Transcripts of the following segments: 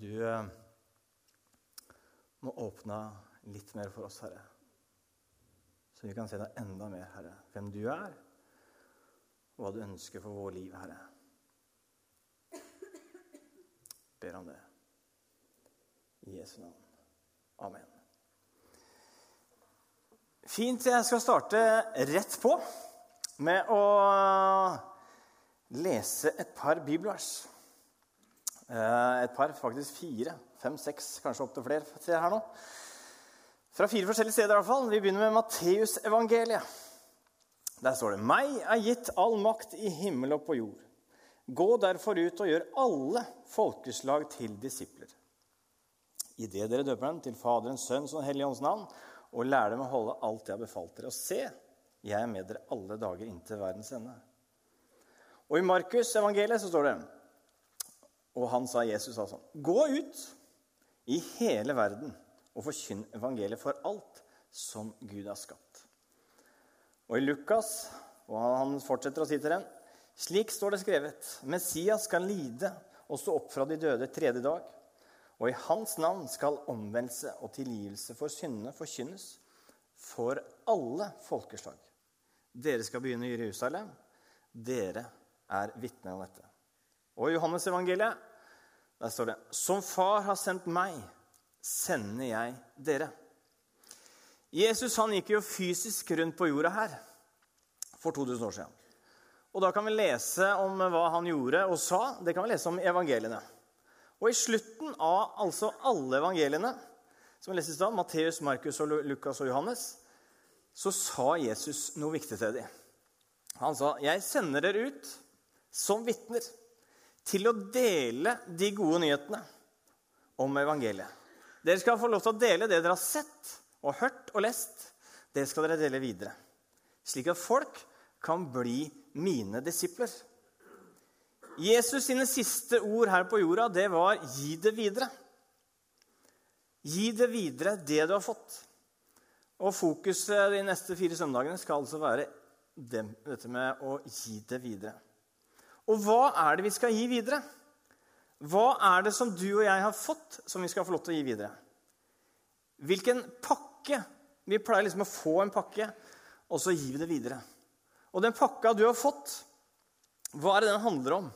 du eh, må åpne litt mer for oss, Herre. Så vi kan se deg enda mer, Herre. Hvem du er, og hva du ønsker for vår liv, Herre. Ber om det. I Jesu navn. Amen. Fint. Jeg skal starte rett på med å lese et par bibelvers. Eh, et par, faktisk fire, fem, seks, kanskje opptil flere her nå. Fra fire forskjellige steder. i hvert fall. Vi begynner med Matteusevangeliet. Der står det.: Meg er gitt all makt i himmel og på jord. Gå derfor ut og gjør alle folkeslag til disipler. Idet dere døper dem til Faderens, Sønns og Den hellige ånds navn, og lærer dem å holde alt jeg har befalt dere. Og se, jeg er med dere alle dager inntil verdens ende. Og i Markus evangeliet så står det Og han sa Jesus sa sånn Gå ut i hele verden og forkynn evangeliet for alt som Gud har skapt. Og i Lukas, og han fortsetter å si til dem Slik står det skrevet. Messias skal lide og stå opp fra de døde tredje dag. Og i hans navn skal omvendelse og tilgivelse for syndene forkynnes for alle folkeslag. Dere skal begynne i Jerusalem. Dere er vitner om dette. Og i Johannes evangeliet der står det Som Far har sendt meg, sender jeg dere. Jesus han gikk jo fysisk rundt på jorda her for 2000 år siden. Og Da kan vi lese om hva han gjorde og sa. Det kan vi lese om i evangeliene. Og i slutten av altså alle evangeliene, som vi da, Matteus, Markus, og Lukas og Johannes, så sa Jesus noe viktig til dem. Han sa, 'Jeg sender dere ut som vitner til å dele de gode nyhetene om evangeliet.' Dere skal få lov til å dele det dere har sett og hørt og lest. Det skal dere dele videre, slik at folk kan bli mine disipler. Jesus sine siste ord her på jorda, det var 'gi det videre'. Gi det videre, det du har fått. Og fokuset de neste fire søndagene skal altså være dette med å gi det videre. Og hva er det vi skal gi videre? Hva er det som du og jeg har fått, som vi skal få lov til å gi videre? Hvilken pakke? Vi pleier liksom å få en pakke, og så gir vi det videre. Og den pakka du har fått, hva er det den handler om?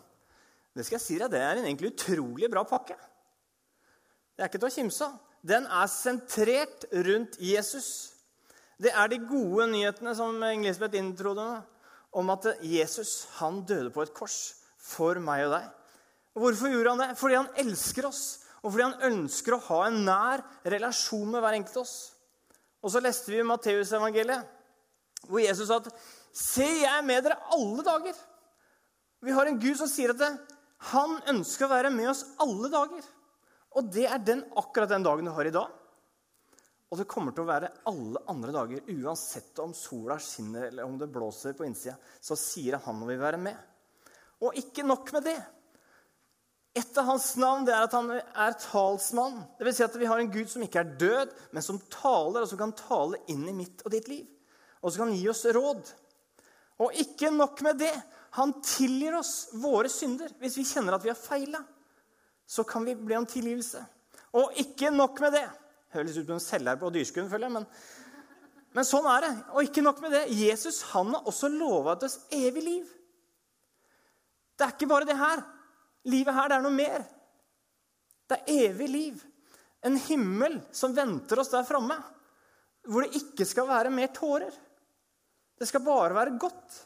Det skal jeg si deg, det er en egentlig utrolig bra pakke. Det er ikke til å kimse av. Den er sentrert rundt Jesus. Det er de gode nyhetene som Elisabeth introdde om at Jesus han døde på et kors for meg og deg. Hvorfor gjorde han det? Fordi han elsker oss, og fordi han ønsker å ha en nær relasjon med hver enkelt av oss. Og så leste vi Matteusevangeliet, hvor Jesus sa at Se, jeg er med dere alle dager. Vi har en Gud som sier at han ønsker å være med oss alle dager. Og det er den, akkurat den dagen du har i dag. Og det kommer til å være alle andre dager, uansett om sola skinner eller om det blåser på innsida. Så sier han han vil være med. Og ikke nok med det. Et av hans navn det er at han er talsmann. Vil si at vi har en Gud som ikke er død, men som taler, og som kan tale inn i mitt og ditt liv. Og som kan gi oss råd. Og ikke nok med det. Han tilgir oss våre synder. Hvis vi kjenner at vi har feila, så kan vi bli om tilgivelse. Og ikke nok med det. Høres ut som en selger på Dyrskuen, føler jeg. Men, men, sånn er det. Og ikke nok med det. Jesus han har også lova oss evig liv. Det er ikke bare det her. Livet her, det er noe mer. Det er evig liv. En himmel som venter oss der framme. Hvor det ikke skal være mer tårer. Det skal bare være godt.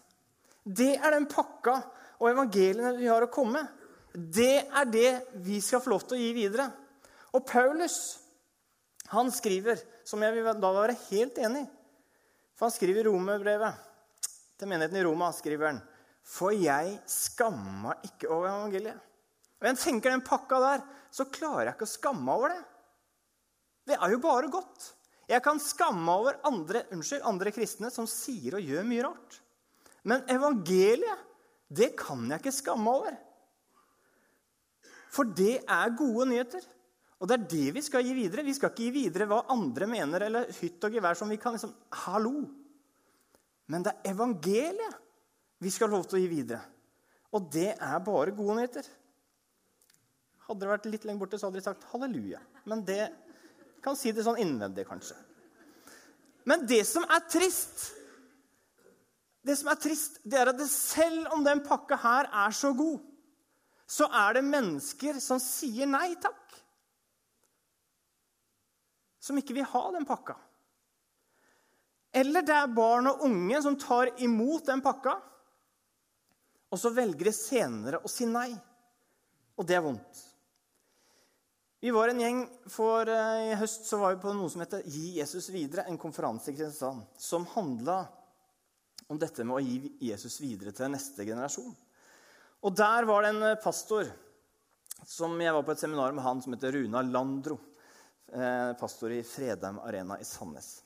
Det er den pakka og evangeliene vi har å komme. Det er det vi skal få lov til å gi videre. Og Paulus han skriver, som jeg vil da være helt enig i For han skriver i romerbrevet til menigheten i Roma skriver han, For jeg skamma ikke over evangeliet. Og jeg tenker den pakka der, så klarer jeg ikke å skamme over det. Det er jo bare godt. Jeg kan skamme over andre, unnskyld, andre kristne som sier og gjør mye rart. Men evangeliet, det kan jeg ikke skamme over. For det er gode nyheter. Og det er det vi skal gi videre. Vi skal ikke gi videre hva andre mener, eller hytt og gevær som vi kan liksom Hallo! Men det er evangeliet vi skal ha lov til å gi videre. Og det er bare gode nyheter. Hadde det vært litt lenger borte, så hadde de sagt halleluja. Men det kan si det sånn innvendig, kanskje. Men det som er trist, det som er trist, det er at det selv om den pakka her er så god, så er det mennesker som sier nei takk. Som ikke vil ha den pakka. Eller det er barn og unge som tar imot den pakka, og så velger de senere å si nei. Og det er vondt. Vi var en gjeng for uh, I høst så var vi på noe som heter Gi Jesus videre, en konferanse i Kristiansand som handla om dette med å gi Jesus videre til neste generasjon. Og der var det en eh, pastor som Jeg var på et seminar med han som heter Runa Landro. Eh, pastor i Fredheim Arena i Sandnes.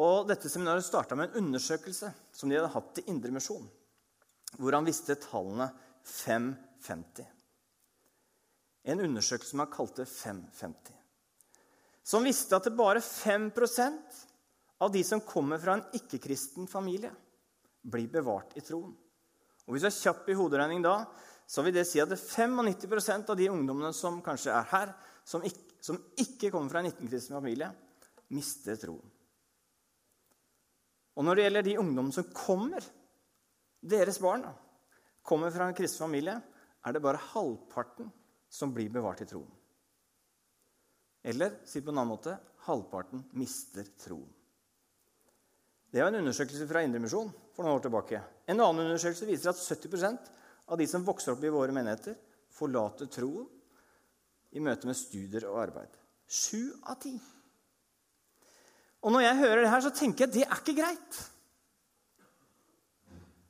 Og Dette seminaret starta med en undersøkelse som de hadde hatt i Indremisjon, hvor han visste tallene 550. En undersøkelse som han kalte 550. Som visste at det bare 5% av de som kommer fra en ikke-kristen familie, blir bevart i troen. Og Hvis du er kjapp i hoderegning da, så vil det si at det er 95% av de ungdommene som kanskje er her, som ikke, som ikke kommer fra en ikke-kristen familie, mister troen. Og når det gjelder de ungdommene som kommer, deres barn, kommer fra en kristen familie, er det bare halvparten som blir bevart i troen. Eller si på en annen måte halvparten mister troen. Det var en undersøkelse fra Indremisjon for noen år tilbake. En annen undersøkelse viser at 70% av de som vokser opp i våre menigheter, forlater troen i møte med studier og arbeid. Sju av ti. Og når jeg hører det her, så tenker jeg at det er ikke greit.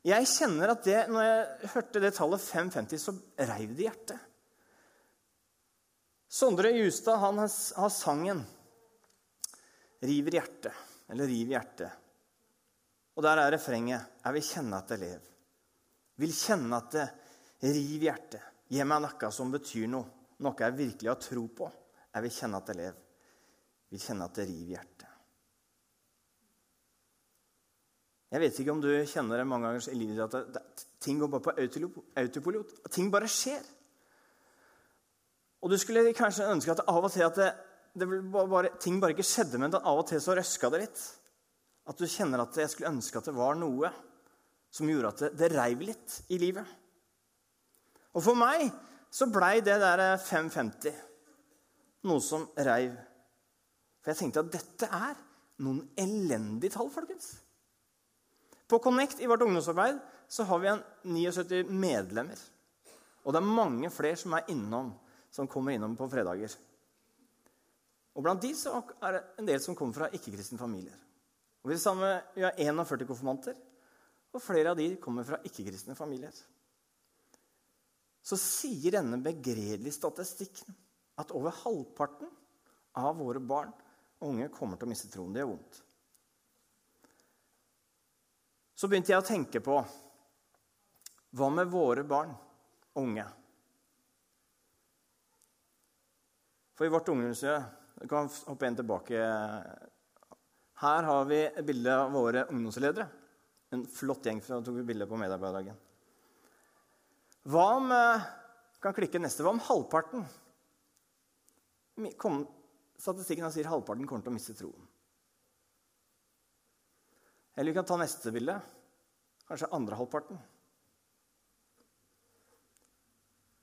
Jeg kjenner at det, når jeg hørte det tallet 550, så reiv det hjertet. Sondre Justad han har sangen 'River hjertet', eller 'Riv hjertet'. Og der er refrenget 'Jeg vil kjenne at jeg lever'. Vil kjenne at det river hjertet. Gi meg noe som betyr noe, noe jeg virkelig har tro på. Jeg vil kjenne at jeg lever. Jeg Vil kjenne at det river hjertet. Jeg vet ikke om du kjenner det mange ganger i livet at det, ting går bare på autopilot. Ting bare skjer. Og du skulle kanskje ønske at av og til at det, det bare, ting bare ikke skjedde, men at av og til så røska det litt. At du kjenner at jeg skulle ønske at det var noe som gjorde at det, det reiv litt i livet. Og for meg så blei det der 550 noe som reiv. For jeg tenkte at dette er noen elendige tall, folkens. På Connect i vårt ungdomsarbeid så har vi en 79 medlemmer. Og det er mange flere som er innom som kommer innom på fredager. Og Blant de så er det en del som kommer fra ikke-kristne familier. Og Vi har 41 konfirmanter, og flere av de kommer fra ikke-kristne familier. Så sier denne begredelige statistikken at over halvparten av våre barn og unge kommer til å miste troen. Det er vondt. Så begynte jeg å tenke på hva med våre barn og unge? For i vårt ungdomsmiljø Du kan hoppe en tilbake. Her har vi et bilde av våre ungdomsledere. En flott gjeng som tok vi bilde på medarbeiderdagen. Hva om kan klikke neste, hva om halvparten kom, Statistikken sier halvparten kommer til å miste troen. Eller vi kan ta neste bilde. Kanskje andre halvparten.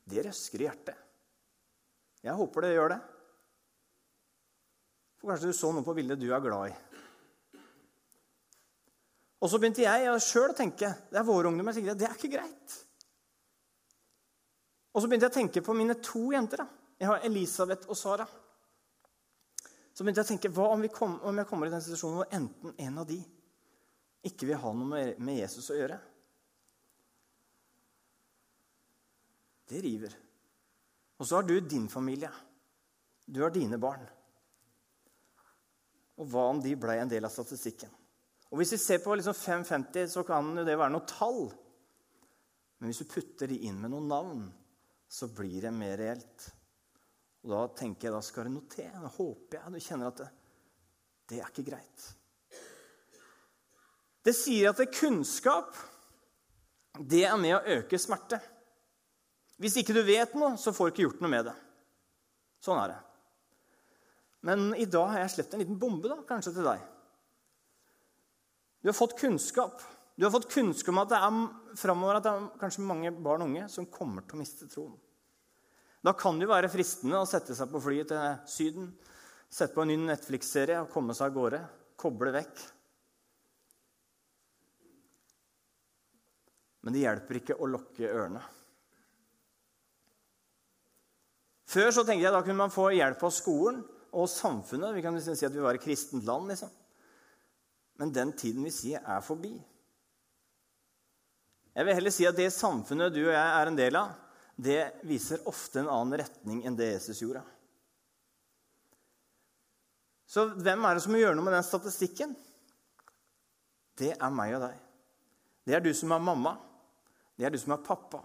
Det røsker i hjertet. Jeg håper det gjør det. For kanskje du så noe på bildet du er glad i. Og så begynte jeg sjøl å tenke det er våre ungdommer, det er ikke greit. Og så begynte jeg å tenke på mine to jenter. da. Jeg har Elisabeth og Sara. Så begynte jeg å tenke hva om, kom, om jeg kommer i den situasjonen hvor enten en av de ikke vil ha noe med, Jesus å gjøre. Det river. Og så har du din familie. Du har dine barn. Og hva om de ble en del av statistikken? Og Hvis vi ser på liksom 550, så kan det være noe tall. Men hvis du putter de inn med noen navn, så blir det mer reelt. Og Da tenker jeg, da skal det noe til. Da håper jeg du kjenner at det, det er ikke greit. Det sier at det kunnskap det er med å øke smerte. Hvis ikke du vet noe, så får du ikke gjort noe med det. Sånn er det. Men i dag har jeg sluppet en liten bombe da, kanskje til deg. Du har fått kunnskap. Du har fått kunnskap om at det er framover at det er kanskje mange barn og unge som kommer til å miste troen. Da kan det jo være fristende å sette seg på flyet til Syden, sette på en ny Netflix-serie og komme seg av gårde. Koble vekk. Men det hjelper ikke å lokke ørene. Før så tenkte jeg da kunne man få hjelp av skolen og samfunnet. Vi kan liksom si at vi var et kristent land. liksom. Men den tiden vi sier, er forbi. Jeg vil heller si at det samfunnet du og jeg er en del av, det viser ofte en annen retning enn det Jesus gjorde. Så hvem er det som må gjøre noe med den statistikken? Det er meg og deg. Det er du som er mamma. Det er du som er pappa.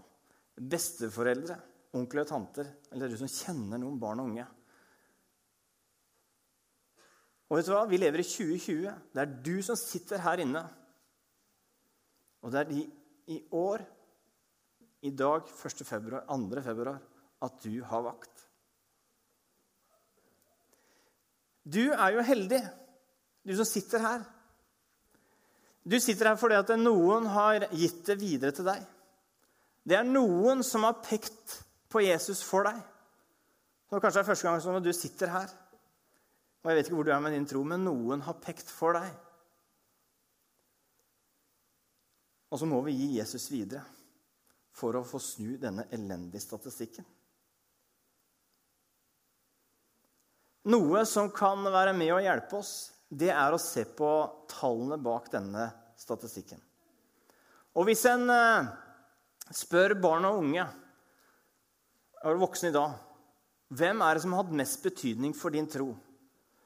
Besteforeldre, onkler og tanter. Eller du som kjenner noen barn og unge. Og vet du hva? Vi lever i 2020. Det er du som sitter her inne. Og det er de i år, i dag, 1. februar, 2. februar, at du har vakt. Du er jo heldig, du som sitter her. Du sitter her fordi at noen har gitt det videre til deg. Det er noen som har pekt på Jesus for deg. Så kanskje det er første gang som du sitter her. Og jeg vet ikke hvor du er med din tro, men noen har pekt for deg. Og så må vi gi Jesus videre for å få snu denne elendige statistikken. Noe som kan være med å hjelpe oss, det er å se på tallene bak denne statistikken. Og hvis en eh, spør barn og unge, og voksne i dag, hvem er det som har hatt mest betydning for din tro,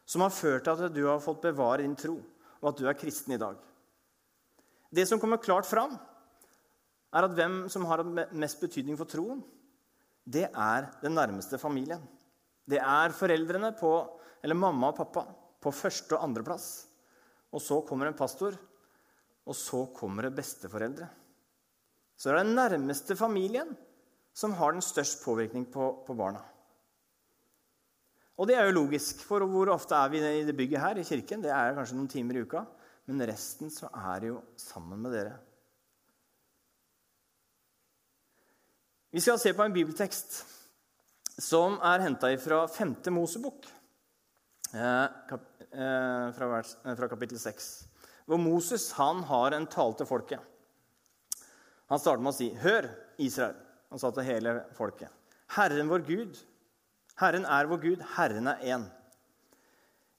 som har ført til at du har fått bevare din tro, og at du er kristen i dag? Det som kommer klart fram, er at hvem som har mest betydning for troen, det er den nærmeste familien. Det er foreldrene på, eller mamma og pappa på første og andreplass. Og så kommer en pastor, og så kommer det besteforeldre. Så det er den nærmeste familien som har den størst påvirkning på, på barna. Og det er jo logisk, for hvor ofte er vi i det bygget her i kirken? Det er kanskje noen timer i uka. Men resten så er det jo sammen med dere. Vi skal se på en bibeltekst som er henta fra 5. Mosebok, eh, eh, fra kapittel 6. Hvor Moses han har en tale til folket. Han starter med å si, 'Hør, Israel', han sa til hele folket. 'Herren vår Gud, Herren er vår Gud, Herren er én.'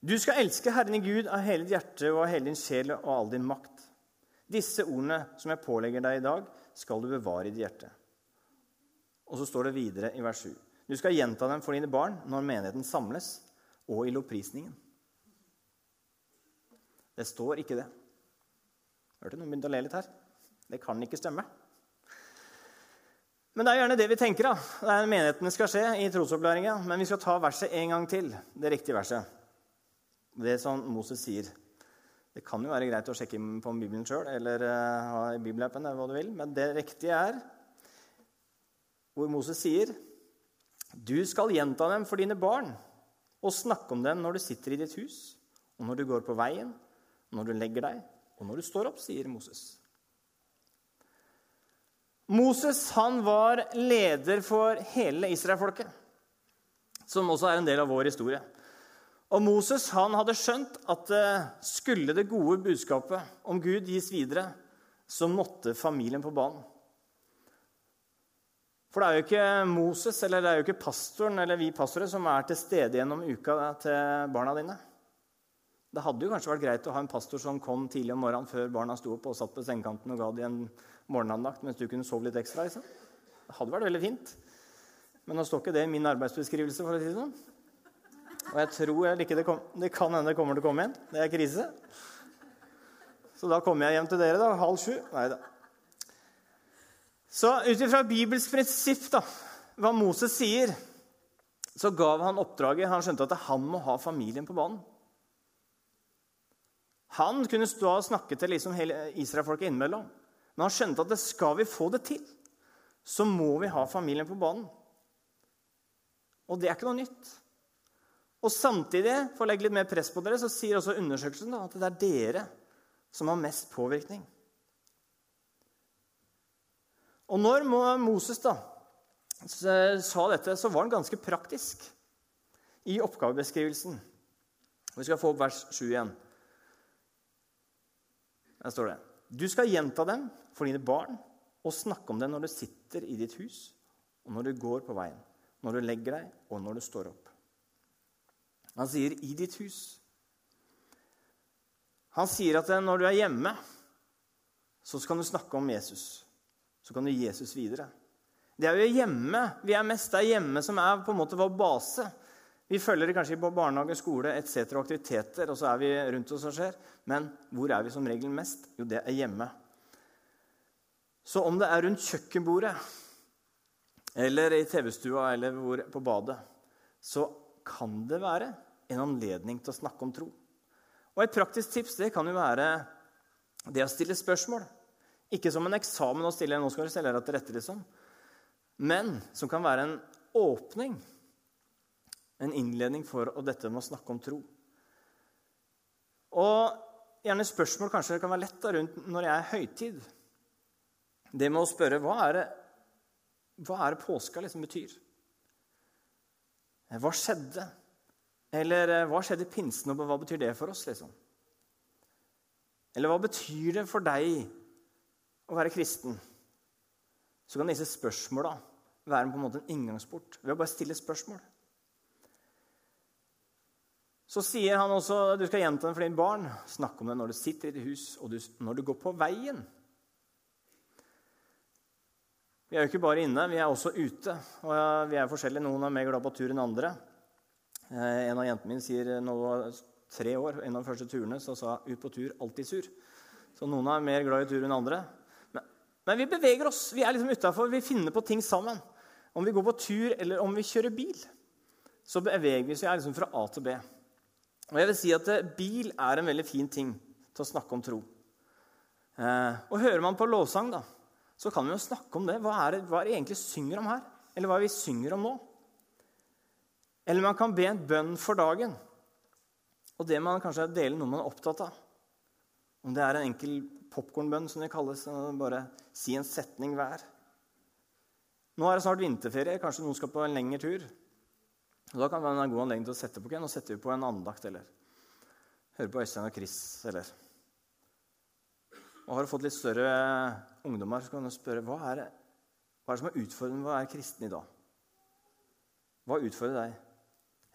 Du skal elske Herren i Gud av hele ditt hjerte og av hele din sjel og all din makt. Disse ordene som jeg pålegger deg i dag, skal du bevare i ditt hjerte. Og så står det videre i vers 7. Du skal gjenta dem for dine barn når menigheten samles, og i lovprisningen. Det står ikke det. Hørte noen begynte å le litt her? Det kan ikke stemme. Men det er gjerne det vi tenker. da. Det er Menighetene skal skje i trosopplæringa. Men vi skal ta verset en gang til. Det riktige verset. Det som Moses sier. Det kan jo være greit å sjekke på Bibelen sjøl eller uh, ha i bibelappen, eller hva du vil, men det riktige er hvor Moses sier Du skal gjenta dem for dine barn og snakke om dem når du sitter i ditt hus, og når du går på veien, når du legger deg, og når du står opp, sier Moses. Moses han var leder for hele israelfolket, som også er en del av vår historie. Og Moses han hadde skjønt at eh, skulle det gode budskapet om Gud gis videre, så måtte familien på banen. For det er jo ikke Moses eller det er jo ikke pastoren eller vi pastorer som er til stede gjennom uka til barna dine. Det hadde jo kanskje vært greit å ha en pastor som kom tidlig om morgenen før barna sto opp og satt på sengekanten og ga dem en morgenandakt mens du kunne sove litt ekstra. Liksom. Det hadde vært veldig fint. Men nå står ikke det i min arbeidsbeskrivelse. for å si det sånn. Og jeg tror ikke det, kom, det kan hende det kommer til å komme igjen. Det er krise. Så da kommer jeg hjem til dere da, halv sju. Nei da. Så ut ifra Bibels prinsipp, da, hva Moses sier, så gav han oppdraget. Han skjønte at han må ha familien på banen. Han kunne stå og snakke til liksom hele Israelfolket innimellom. Men han skjønte at det skal vi få det til, så må vi ha familien på banen. Og det er ikke noe nytt. Og samtidig, for å legge litt mer press på dere, så sier også undersøkelsen da, at det er dere som har mest påvirkning. Og når Moses da sa dette, så var han ganske praktisk i oppgavebeskrivelsen. Vi skal få opp vers 7 igjen. Der står det Du skal gjenta dem for dine barn og snakke om dem når du sitter i ditt hus, og når du går på veien, når du legger deg, og når du står opp. Han sier 'i ditt hus'. Han sier at når du er hjemme, så skal du snakke om Jesus. Så kan du gi Jesus videre. Det er jo hjemme vi er mest. Det er hjemme som er på en måte vår base. Vi følger det kanskje på barnehage, skole etc. aktiviteter, og så er vi rundt oss og skjer. Men hvor er vi som regel mest? Jo, det er hjemme. Så om det er rundt kjøkkenbordet eller i TV-stua eller på badet, så kan det være en anledning til å snakke om tro. Og Et praktisk tips det kan jo være det å stille spørsmål. Ikke som en eksamen å stille nå skal du stille deg til rette, liksom men som kan være en åpning, en innledning for dette med å snakke om tro. Og gjerne spørsmål kanskje kan være lett da rundt når jeg er høytid. Det med å spørre hva er det, hva er det påska liksom betyr? Hva skjedde? Eller eh, hva skjedde i pinsen, og hva betyr det for oss? liksom? Eller hva betyr det for deg å være kristen? Så kan disse spørsmåla være på en måte en inngangsport ved å bare stille spørsmål. Så sier han også du skal gjenta det for dine barn. Snakk om det når du sitter i ditt hus, og når du går på veien. Vi er jo ikke bare inne, vi er også ute. Og vi er forskjellige. Noen er mer glad på tur enn andre. Eh, en av jentene mine sier nå tre år, en av de første turene, så sa 'ut på tur, alltid sur'. Så noen er mer glad i tur enn andre. Men, men vi beveger oss. Vi er liksom utafor. Vi finner på ting sammen. Om vi går på tur, eller om vi kjører bil, så beveger vi oss liksom fra A til B. Og jeg vil si at eh, Bil er en veldig fin ting til å snakke om tro. Eh, og Hører man på lovsang, da, så kan vi jo snakke om det. Hva er det, hva er det egentlig synger om her? Eller hva er det vi synger om nå? Eller man kan be en bønn for dagen. Og det man kanskje deler noe man er opptatt av. Om det er en enkel popkornbønn, som det kalles. Bare si en setning hver. Nå er det snart vinterferie. Kanskje noen skal på en lengre tur. Og Da kan det være en god anledning til å sette på Nå setter vi på en andakt, eller høre på Øystein og Chris, eller Og Har du fått litt større ungdommer, så kan du spørre hva er det, hva er det som er utfordrende med å være kristen i dag. Hva utfordrer deg?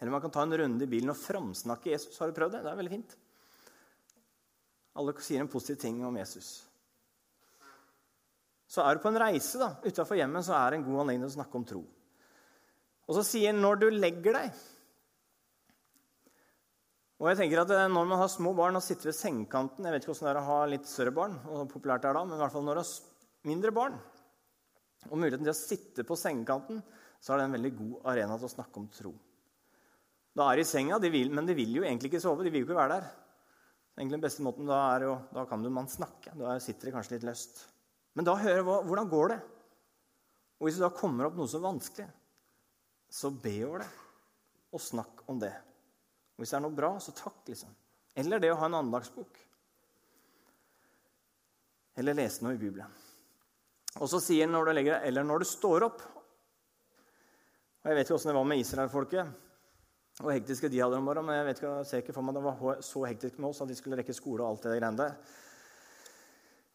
Eller man kan ta en runde i bilen og framsnakke Jesus. Har du prøvd det? Det er veldig fint. Alle sier en positiv ting om Jesus. Så er du på en reise da, utafor hjemmet, så er det en god anledning til å snakke om tro. Og så sier han 'når du legger deg'. Og jeg tenker at eh, Når man har små barn og sitter ved sengekanten Jeg vet ikke hvordan det er å ha litt større barn, og populært er da, men i hvert fall når du har mindre barn, og muligheten til å sitte på sengekanten, så er det en veldig god arena til å snakke om tro. Da er i senga, de vil, men de vil jo egentlig ikke sove. De vil jo ikke være der. Egentlig den beste måten Da, er jo, da kan man snakke. Da sitter de kanskje litt løst. Men da hører jeg hvordan går det Og hvis det da kommer opp noe så vanskelig, så be over det, og snakk om det. Og hvis det er noe bra, så takk, liksom. Eller det å ha en andagsbok. Eller lese noe i Bibelen. Og så sier han når du legger deg, eller når du står opp. Og Jeg vet ikke åssen det var med israelfolket, og hektiske de hadde om morgenen, men jeg vet ikke, jeg ser ikke for meg det var så hektisk med oss at de skulle rekke skole og alt det greiene der.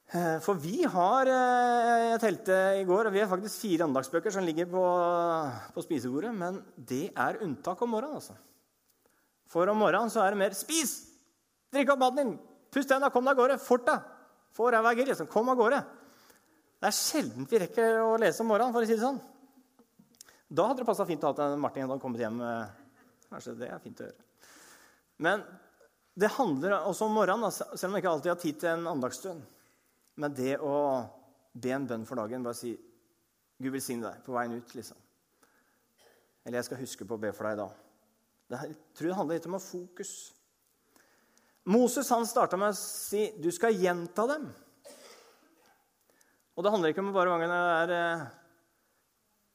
Eh, for vi har eh, Jeg telte i går, og vi har faktisk fire andagsbøker som ligger på, på spisebordet. Men det er unntak om morgenen. altså. For om morgenen så er det mer 'spis! Drikk opp maten din! Pust tenna, kom deg av gårde! Fort deg! Få ræva i liksom. Kom av gårde! Det er sjelden vi rekker å lese om morgenen, for å si det sånn. Da hadde det passa fint at Martin hadde kommet hjem. Kanskje det er fint å gjøre. Men det handler også om morgenen, selv om jeg ikke alltid har tid til en andagsstund. Men det å be en bønn for dagen, bare si 'Gud velsigne deg' på veien ut, liksom. Eller 'Jeg skal huske på å be for deg da'. Jeg tror det handler litt om å fokus. Moses han starta med å si 'Du skal gjenta dem'. Og det handler ikke om bare hver gang det er eh,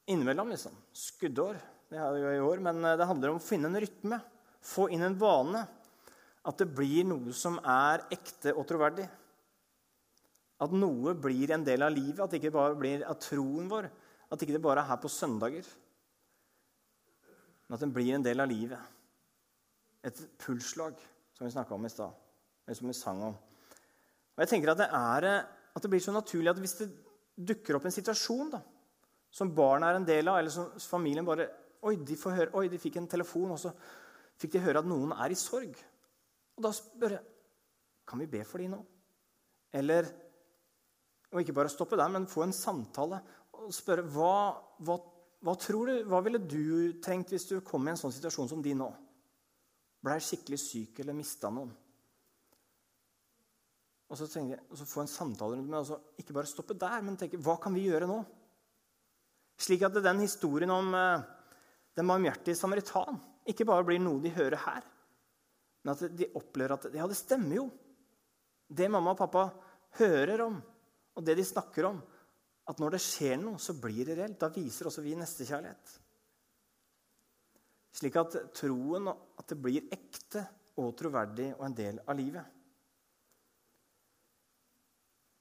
innimellom. liksom. Skuddår. Det har vi jo i år. Men eh, det handler om å finne en rytme. Få inn en vane. At det blir noe som er ekte og troverdig. At noe blir en del av livet, at det ikke bare blir av troen vår. At ikke det bare er her på søndager. Men at den blir en del av livet. Et pulsslag, som vi snakka om i stad. Eller som vi sang om. Og jeg tenker at det, er, at det blir så naturlig at hvis det dukker opp en situasjon da, som barna er en del av, eller som familien bare Oi, de, høre, oi, de fikk en telefon, og så fikk de høre at noen er i sorg. Og da spør jeg Kan vi be for dem nå? Eller Og ikke bare stoppe der, men få en samtale og spørre hva, hva, hva tror du, hva ville du trengt hvis du kom i en sånn situasjon som de nå? Blei skikkelig syk eller mista noen? Og så, jeg, og så få en samtale rundt med så Ikke bare stoppe der, men tenke hva kan vi gjøre nå? Slik at den historien om eh, den barmhjertige samaritan ikke bare blir noe de hører her, men at de opplever at ja, det stemmer jo. Det mamma og pappa hører om, og det de snakker om, at når det skjer noe, så blir det reelt. Da viser også vi nestekjærlighet. Slik at troen at det blir ekte og troverdig og en del av livet.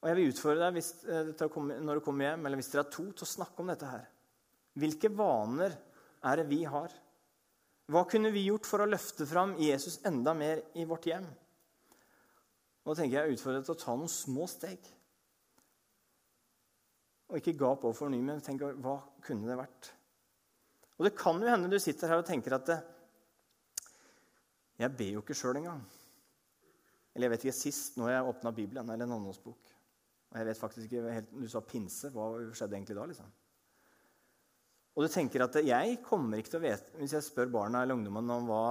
Og Jeg vil utfordre deg hvis, eh, når du kommer hjem, eller hvis dere er to, til å snakke om dette her. Hvilke vaner er det vi har? Hva kunne vi gjort for å løfte fram Jesus enda mer i vårt hjem? Nå tenker jeg utfordret til å ta noen små steg. Og ikke gap overfor ny, men tenk hva kunne det vært? Og det kan jo hende du sitter her og tenker at jeg ber jo ikke sjøl engang. Eller jeg vet ikke sist når jeg åpna Bibelen eller en annonsbok. Og jeg vet faktisk ikke helt, Du sa pinse. Hva skjedde egentlig da? liksom? Og du tenker at jeg kommer ikke til å vite Hvis jeg spør barna eller ungdommene om hva,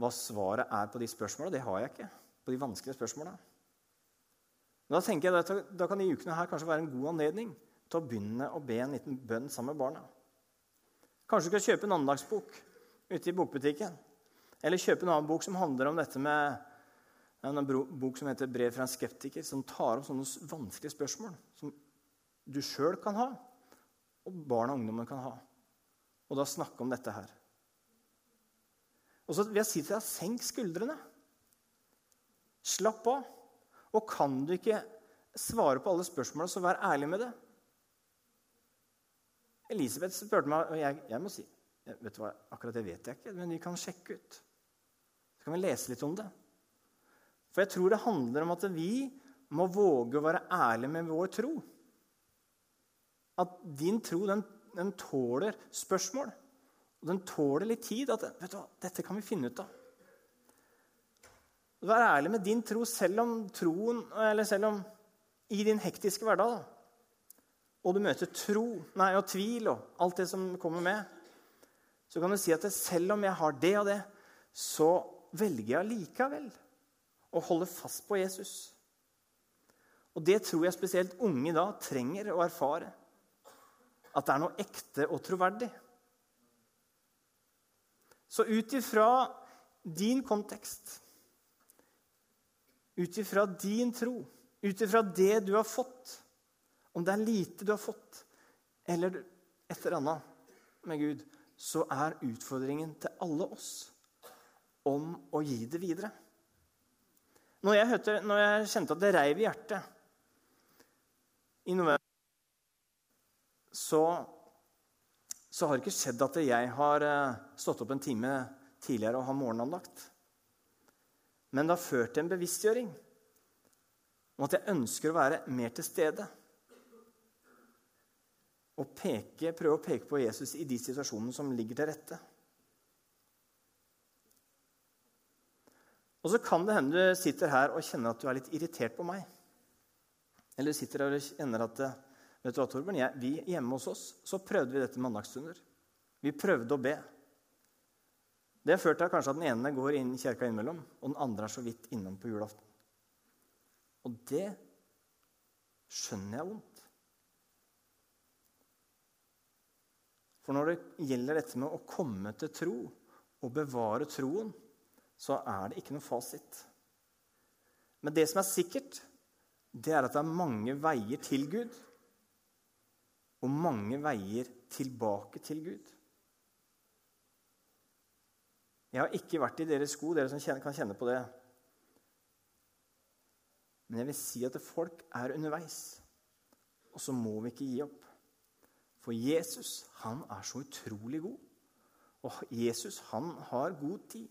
hva svaret er på de spørsmåla, det har jeg ikke. På de vanskelige spørsmåla. Da tenker jeg at da kan de ukene her kanskje være en god anledning til å begynne å be en liten bønn sammen med barna. Kanskje du skal kjøpe en andagsbok ute i bokbutikken. Eller kjøpe en annen bok som handler om dette med en bok som heter 'Brev fra en skeptiker', som tar opp sånne vanskelige spørsmål som du sjøl kan ha, og barn og ungdommen kan ha. Og da snakke om dette her. Og så vil jeg si til deg senk skuldrene. Slapp av. Og kan du ikke svare på alle spørsmåla, så vær ærlig med det. Elisabeth spurte meg, og jeg, jeg må si vet du hva, Akkurat det vet jeg ikke, men vi kan sjekke ut. Så kan vi lese litt om det. For jeg tror det handler om at vi må våge å være ærlige med vår tro at din tro den, den tåler spørsmål. Og den tåler litt tid. At vet du hva, dette kan vi finne ut av. Vær ærlig med din tro selv om troen, eller selv om i din hektiske hverdag. Da, og du møter tro nei, og tvil og alt det som kommer med, så kan du si at selv om jeg har det og det, så velger jeg likevel å holde fast på Jesus. Og det tror jeg spesielt unge da trenger å erfare at det er noe ekte og troverdig. Så ut ifra din kontekst, ut ifra din tro, ut ifra det du har fått, om det er lite du har fått, eller et eller annet med Gud, så er utfordringen til alle oss om å gi det videre. Når jeg, hørte, når jeg kjente at det reiv i hjertet i november så, så har det ikke skjedd at jeg har eh, stått opp en time tidligere og har morgenandakt. Men det har ført til en bevisstgjøring om at jeg ønsker å være mer til stede. Og peke, prøve å peke på Jesus i de situasjonene som ligger til rette. Og så kan det hende du sitter her og kjenner at du er litt irritert på meg. Eller du sitter her og kjenner at Vet du hva, Torbjørn? Jeg, vi Hjemme hos oss så prøvde vi dette mandagsstunder. Vi prøvde å be. Det har ført til kanskje at den ene går inn i kirka innimellom, og den andre er så vidt innom på julaften. Og det skjønner jeg vondt. For når det gjelder dette med å komme til tro og bevare troen, så er det ikke noe fasit. Men det som er sikkert, det er at det er mange veier til Gud og mange veier tilbake til Gud. Jeg har ikke vært i deres sko, dere som kan kjenne på det. Men jeg vil si at folk er underveis. Og så må vi ikke gi opp. For Jesus, han er så utrolig god. Og Jesus, han har god tid.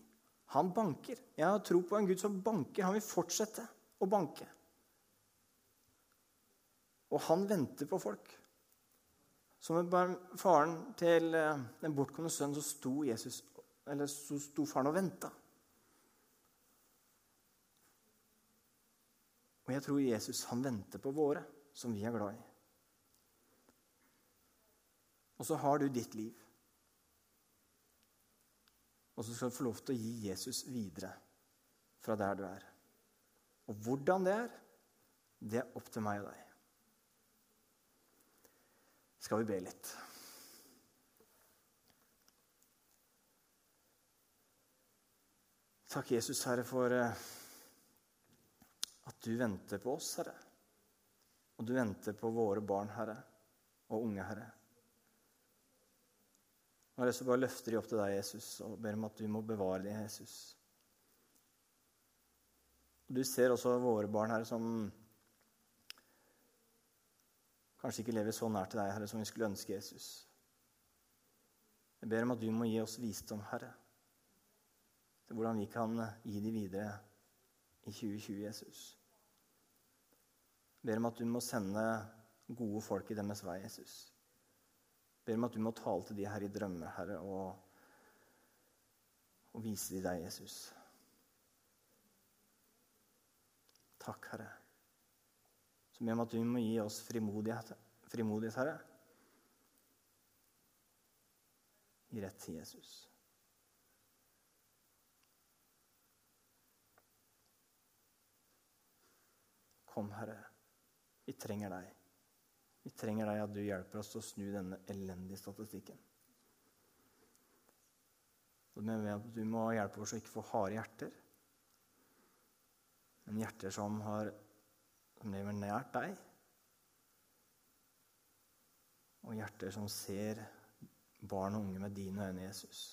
Han banker. Jeg har tro på en Gud som banker. Han vil fortsette å banke. Og han venter på folk. Som med faren til eh, den bortkomne sønnen, så sto Jesus eller så sto faren og venta. Og jeg tror Jesus han venter på våre, som vi er glad i. Og så har du ditt liv. Og så skal du få lov til å gi Jesus videre fra der du er. Og hvordan det er, det er opp til meg og deg. Skal vi be litt? Takk, Jesus, Herre, for eh, at du venter på oss, Herre. Og du venter på våre barn, Herre, og unge, Herre. Nå har jeg så bare løfter de opp til deg, Jesus, og ber om at du må bevare dem, Jesus. Og Du ser også våre barn, Herre, som kanskje ikke lever så nær til deg, Herre, som vi skulle ønske, Jesus. Jeg ber om at du må gi oss visdom, Herre, til hvordan vi kan gi dem videre i 2020, Jesus. Jeg ber om at du må sende gode folk i deres vei, Jesus. Jeg ber om at du må tale til de her i drømmer, Herre, og, og vise dem deg, Jesus. Takk, Herre. Så gjør at du må gi oss frimodighet, frimodighet Herre, i rett til Jesus. Kom, Herre. Vi trenger deg. Vi trenger deg at du hjelper oss å snu denne elendige statistikken. Du må hjelpe oss å ikke få harde hjerter, men hjerter som, har, som lever nært deg. Og hjerter som ser barn og unge med dine øyne, Jesus.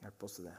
Hjelp oss til det.